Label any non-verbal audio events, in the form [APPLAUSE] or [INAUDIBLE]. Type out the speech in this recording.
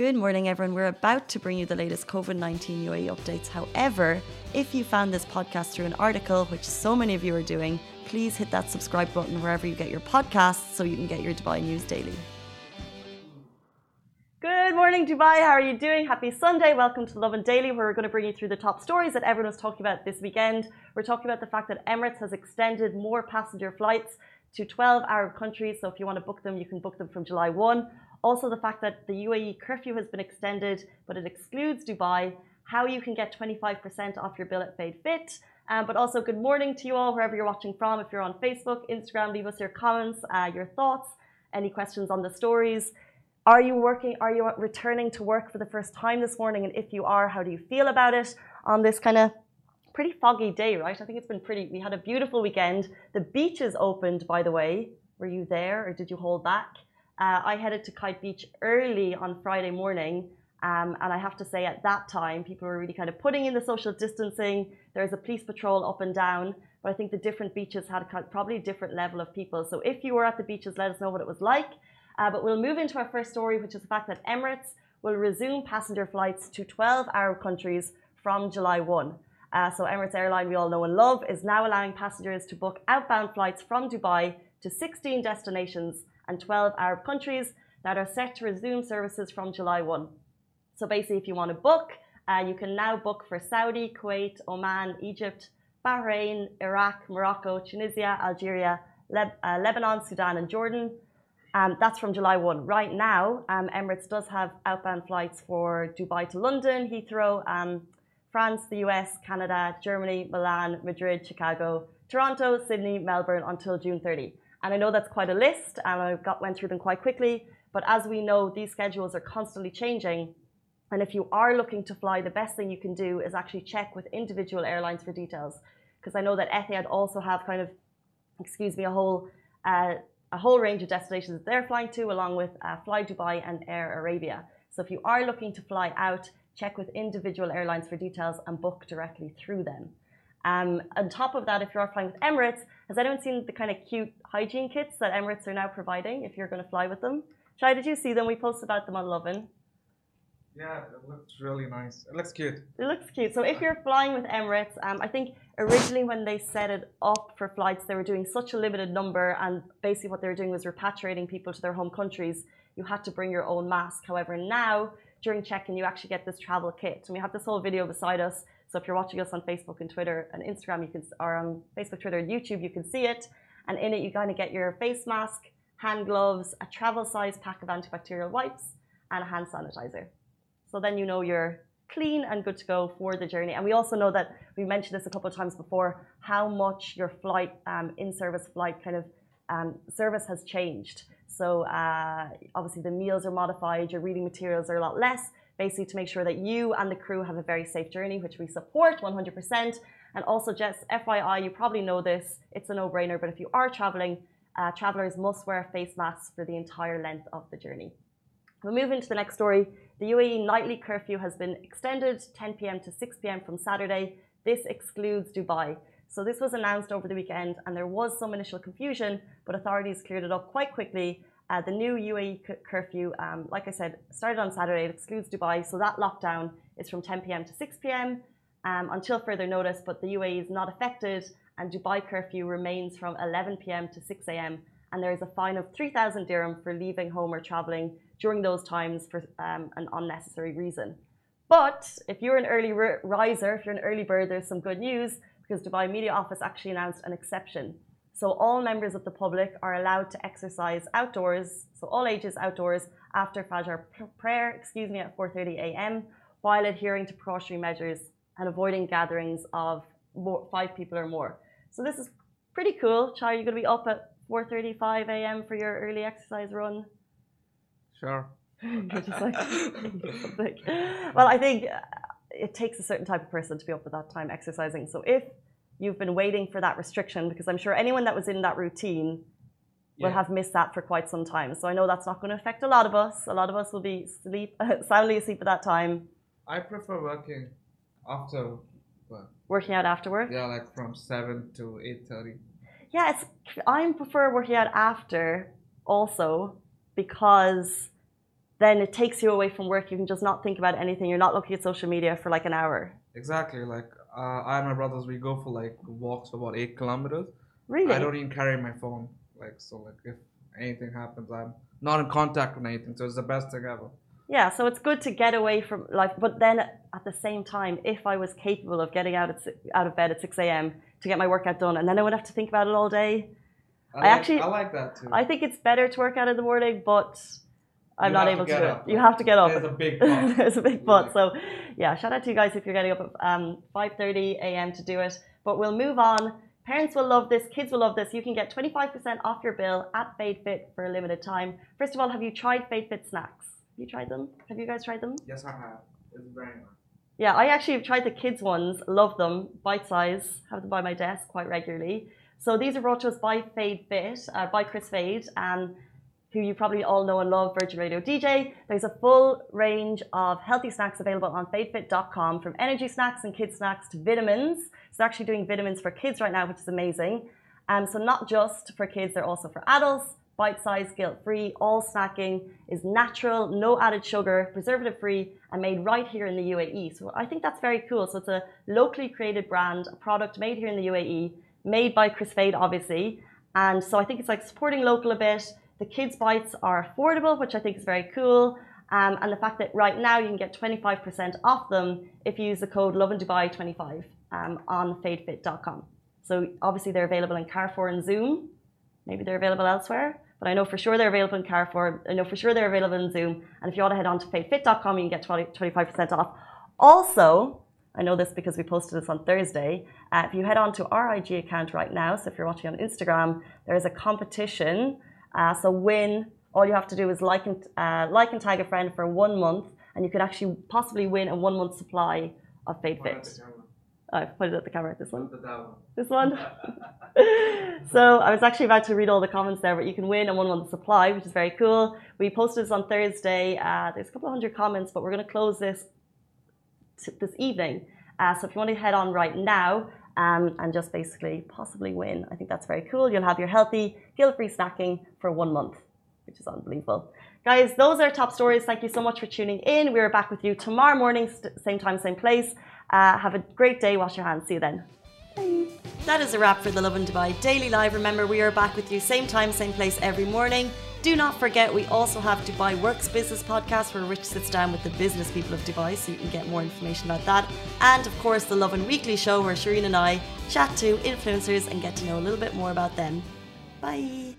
Good morning, everyone. We're about to bring you the latest COVID 19 UAE updates. However, if you found this podcast through an article, which so many of you are doing, please hit that subscribe button wherever you get your podcasts so you can get your Dubai news daily. Good morning, Dubai. How are you doing? Happy Sunday. Welcome to Lovin Daily, where we're going to bring you through the top stories that everyone was talking about this weekend. We're talking about the fact that Emirates has extended more passenger flights to 12 Arab countries. So if you want to book them, you can book them from July 1. Also, the fact that the UAE curfew has been extended, but it excludes Dubai. How you can get 25% off your bill at Fade Fit. Um, but also, good morning to you all, wherever you're watching from. If you're on Facebook, Instagram, leave us your comments, uh, your thoughts, any questions on the stories. Are you working? Are you returning to work for the first time this morning? And if you are, how do you feel about it on this kind of pretty foggy day, right? I think it's been pretty. We had a beautiful weekend. The beaches opened, by the way. Were you there or did you hold back? Uh, I headed to Kite Beach early on Friday morning. Um, and I have to say, at that time, people were really kind of putting in the social distancing. There's a police patrol up and down. But I think the different beaches had probably a different level of people. So if you were at the beaches, let us know what it was like. Uh, but we'll move into our first story, which is the fact that Emirates will resume passenger flights to 12 Arab countries from July 1. Uh, so Emirates Airline, we all know and love, is now allowing passengers to book outbound flights from Dubai to 16 destinations and 12 Arab countries that are set to resume services from July 1. So basically, if you want to book, uh, you can now book for Saudi, Kuwait, Oman, Egypt, Bahrain, Iraq, Morocco, Tunisia, Algeria, Leb uh, Lebanon, Sudan, and Jordan. Um, that's from July 1. Right now, um, Emirates does have outbound flights for Dubai to London, Heathrow, um, France, the US, Canada, Germany, Milan, Madrid, Chicago, Toronto, Sydney, Melbourne until June 30. And I know that's quite a list, and I got, went through them quite quickly. But as we know, these schedules are constantly changing. And if you are looking to fly, the best thing you can do is actually check with individual airlines for details. Because I know that Etihad also have kind of, excuse me, a whole uh, a whole range of destinations that they're flying to, along with uh, Fly Dubai and Air Arabia. So if you are looking to fly out, check with individual airlines for details and book directly through them. Um, on top of that, if you are flying with Emirates, has anyone seen the kind of cute hygiene kits that Emirates are now providing if you're going to fly with them? Shai, did you see them? We posted about them on Lovin. Yeah, it looks really nice. It looks cute. It looks cute. So if you're flying with Emirates, um, I think originally when they set it up for flights, they were doing such a limited number, and basically what they were doing was repatriating people to their home countries. You had to bring your own mask. However, now during check-in, you actually get this travel kit, and we have this whole video beside us so if you're watching us on Facebook and Twitter and Instagram, you can, or on Facebook, Twitter, and YouTube, you can see it. And in it, you kind of get your face mask, hand gloves, a travel size pack of antibacterial wipes, and a hand sanitizer. So then you know you're clean and good to go for the journey. And we also know that we mentioned this a couple of times before how much your flight, um, in service flight kind of um, service has changed. So uh, obviously the meals are modified, your reading materials are a lot less basically to make sure that you and the crew have a very safe journey, which we support 100%. And also, just FYI, you probably know this, it's a no brainer, but if you are traveling, uh, travelers must wear face masks for the entire length of the journey. We'll move into the next story. The UAE nightly curfew has been extended 10 pm to 6 pm from Saturday. This excludes Dubai. So this was announced over the weekend and there was some initial confusion, but authorities cleared it up quite quickly uh, the new UAE curfew, um, like I said, started on Saturday. It excludes Dubai, so that lockdown is from 10 p.m. to 6 p.m. Um, until further notice. But the UAE is not affected, and Dubai curfew remains from 11 p.m. to 6 a.m. And there is a fine of 3,000 dirham for leaving home or traveling during those times for um, an unnecessary reason. But if you're an early riser, if you're an early bird, there's some good news because Dubai Media Office actually announced an exception. So all members of the public are allowed to exercise outdoors, so all ages outdoors after Fajr prayer, excuse me, at 4:30 a.m. while adhering to precautionary measures and avoiding gatherings of more, five people or more. So this is pretty cool. Chai, you're going to be up at 4:35 a.m. for your early exercise run. Sure. [LAUGHS] like, [LAUGHS] [LAUGHS] well, I think it takes a certain type of person to be up at that time exercising. So if you've been waiting for that restriction because I'm sure anyone that was in that routine yeah. will have missed that for quite some time. So I know that's not going to affect a lot of us. A lot of us will be sleep [LAUGHS] soundly asleep at that time. I prefer working after work. Working out after work? Yeah, like from seven to eight thirty. Yeah, it's I prefer working out after also because then it takes you away from work. You can just not think about anything. You're not looking at social media for like an hour. Exactly. Like uh, I and my brothers, we go for like walks for about eight kilometers. Really? I don't even carry my phone. Like so, like if anything happens, I'm not in contact with anything. So it's the best thing ever. Yeah, so it's good to get away from life, but then at the same time, if I was capable of getting out at, out of bed at six a.m. to get my workout done, and then I would have to think about it all day. I, I like, actually- I like that too. I think it's better to work out in the morning, but I'm You not able to, do up, it. You have to get up. There's a big [LAUGHS] but. There's a big. Yeah. So, yeah, shout out to you guys if you're getting up at um, 5:30 a.m. to do it. But we'll move on. Parents will love this. Kids will love this. You can get 25% off your bill at FadeFit for a limited time. First of all, have you tried FadeFit snacks? Have you tried them? Have you guys tried them? yes, I have. It's very nice. Yeah, I actually have tried the kids ones. Love them. Bite size. Have them by my desk quite regularly. So these are brought to us by Fade Fit, uh, by Chris Fade, um, who you probably all know and love, Virgin Radio DJ. There's a full range of healthy snacks available on fadefit.com, from energy snacks and kids snacks to vitamins. So they're actually doing vitamins for kids right now, which is amazing. Um, so not just for kids, they're also for adults. Bite-sized, guilt-free, all snacking is natural, no added sugar, preservative-free, and made right here in the UAE. So I think that's very cool. So it's a locally created brand, a product made here in the UAE, made by Chris Fade, obviously. And so I think it's like supporting local a bit. The kids' bites are affordable, which I think is very cool. Um, and the fact that right now you can get 25% off them if you use the code LovinDubai25 um, on fadefit.com. So obviously they're available in Carrefour and Zoom. Maybe they're available elsewhere, but I know for sure they're available in Carrefour. I know for sure they're available in Zoom. And if you want to head on to fadefit.com, you can get 20, 25% off. Also, I know this because we posted this on Thursday. Uh, if you head on to our IG account right now, so if you're watching on Instagram, there is a competition. Uh, so win. All you have to do is like and uh, like and tag a friend for one month, and you could actually possibly win a one month supply of Fade Point Fit. the camera. I put it at the camera. This one. This one. [LAUGHS] so I was actually about to read all the comments there, but you can win a one month supply, which is very cool. We posted this on Thursday. Uh, there's a couple of hundred comments, but we're going to close this t- this evening. Uh, so if you want to head on right now um, and just basically possibly win, I think that's very cool. You'll have your healthy, guilt free snacking for one month, which is unbelievable. Guys, those are top stories. Thank you so much for tuning in. We're back with you tomorrow morning, same time, same place. Uh, have a great day. Wash your hands. See you then. Bye. That is a wrap for the Lovin Dubai Daily Live. Remember, we are back with you same time, same place every morning. Do not forget, we also have Dubai Works Business Podcast where Rich sits down with the business people of Dubai so you can get more information about that. And of course, the Lovin Weekly show where Shireen and I chat to influencers and get to know a little bit more about them. Bye.